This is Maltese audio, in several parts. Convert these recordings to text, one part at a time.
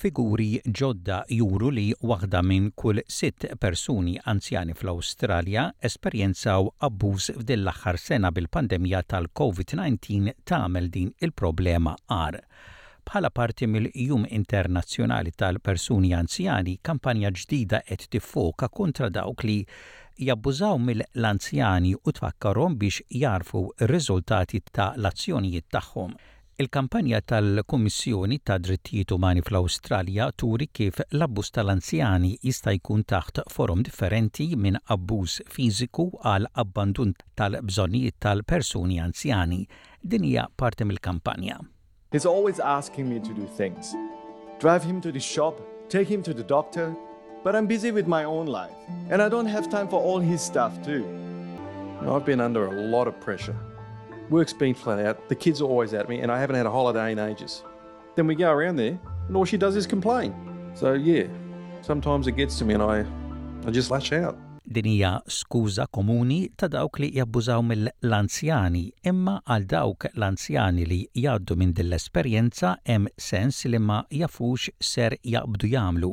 Figuri ġodda juru li waħda minn kull sitt persuni anzjani fl-Awstralja esperjenzaw abbuż f'din l-aħħar sena bil-pandemija tal-Covid-19 tagħmel din il-problema agħar. Bħala parti mill-Jum Internazzjonali tal-Persuni Anzjani, kampanja ġdida qed tiffoka kontra dawk li jabbużaw mill-anzjani u tfakkarhom biex jagħrfu r-riżultati ta' l-azzjonijiet tagħhom. Il-kampanja tal-Kummissjoni tad-Drittijiet Umani fl-Awstralja turi kif l-abbuż ta' l-anzjani jista' jkun taħt forom differenti minn abbuż fiżiku għal abbandun tal-bżonnijiet tal-persuni anzjani, Din hija parti mill-kampanja. He's always asking me to do things. Drive him to the shop, take him to the doctor, but I'm busy with my own life and I don't have time for all his stuff too. You know, I've been under a lot of pressure. Work's been flat out, the kids are always at me, and I haven't had a holiday in ages. Then we go around there and all she does is complain. So yeah, sometimes it gets to me and I, I just lash out. Din hija skuża komuni ta' dawk li jabbużaw mill-anzjani imma għal dawk l-anzjani li jgħaddu minn din l-esperjenza hemm sens li ma jafux x'ser jaqbdu jagħmlu.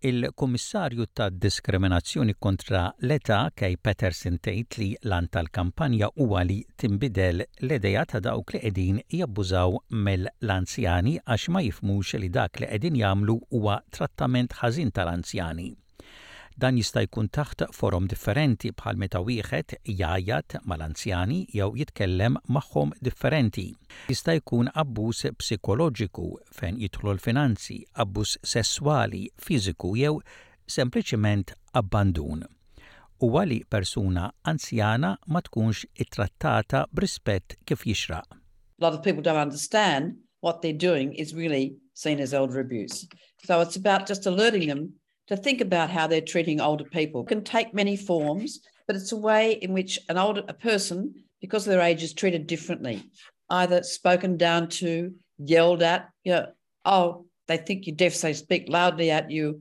Il-Kummissarju tad-Diskriminazzjoni kontra l-Età, Kay Paterson tgħid li l-għan tal-kampanja huwa li tinbidel l-idea ta' dawk li qegħdin jabbużaw mill-anzjani għax ma jifhmux li dak li qegħdin jagħmlu huwa trattament ħażin tal-anzjani. Dan jista' jkun taħt forom differenti bħal meta wieħed jgħajjat mal-anzjani jew jitkellem magħhom differenti. Jista' jkun abbuż psikoloġiku, fejn jidħlu l-finanzi, abbuż sesswali, fiżiku jew sempliċement abbandun. Huwa li persuna anzjana ma tkunx ittrattata b'rispett kif jixraq. A lot of people don't understand what they're doing is really seen as elder abuse. So it's about just alerting them to think about how they're treating older people. It can take many forms, but it's a way in which an older a person, because of their age, is treated differently, either spoken down to, yelled at, you know, oh, they think you're deaf, so they speak loudly at you,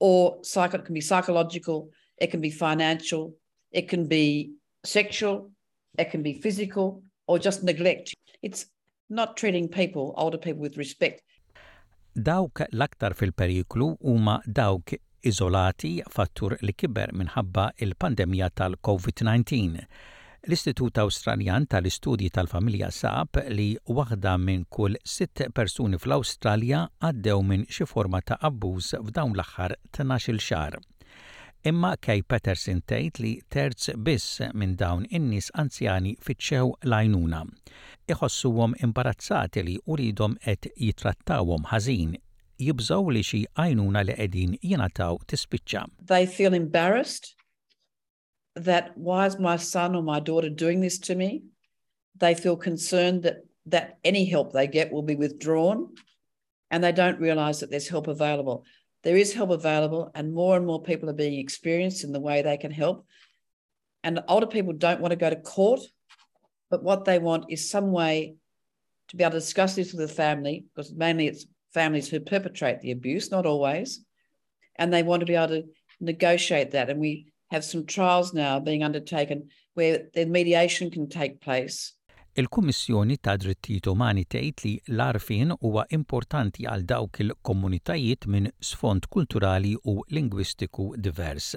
or psych- it can be psychological, it can be financial, it can be sexual, it can be physical, or just neglect. It's Not treating people, older people with respect. Dawk l-aktar fil-periklu huma dawk iżolati, fattur li kiber minħabba l-pandemija tal-COVID-19. L-Istitut Awstraljan tal-Istudji tal-Familja sab li waħda minn kull sitt persuni fl-Awstralja għaddew minn xi forma ta' abbuż f'dawn l-aħħar tnax-il xahar. Imma Kay Patterson tgħid li terz biss minn dawn in-nies anzjani fittxew l-għajnuna. Iħossuhom imbarazzati li uliedhom qed jittrattawhom ħażin. Jibżgħu li xi għajnuna li qegħdin jingħataw tispiċċa. They feel embarrassed that why is my son or my daughter doing this to me? They feel concerned that that any help they get will be withdrawn and they don't realize that there's help available. There is help available, and more and more people are being experienced in the way they can help. And older people don't want to go to court, but what they want is some way to be able to discuss this with the family, because mainly it's families who perpetrate the abuse, not always, and they want to be able to negotiate that. And we have some trials now being undertaken where the mediation can take place. Il-Kummissjoni ta' Drittijiet Umani tgħid li l-għarfien huwa importanti għal dawk il-komunitajiet minn sfond kulturali u lingwistiku divers.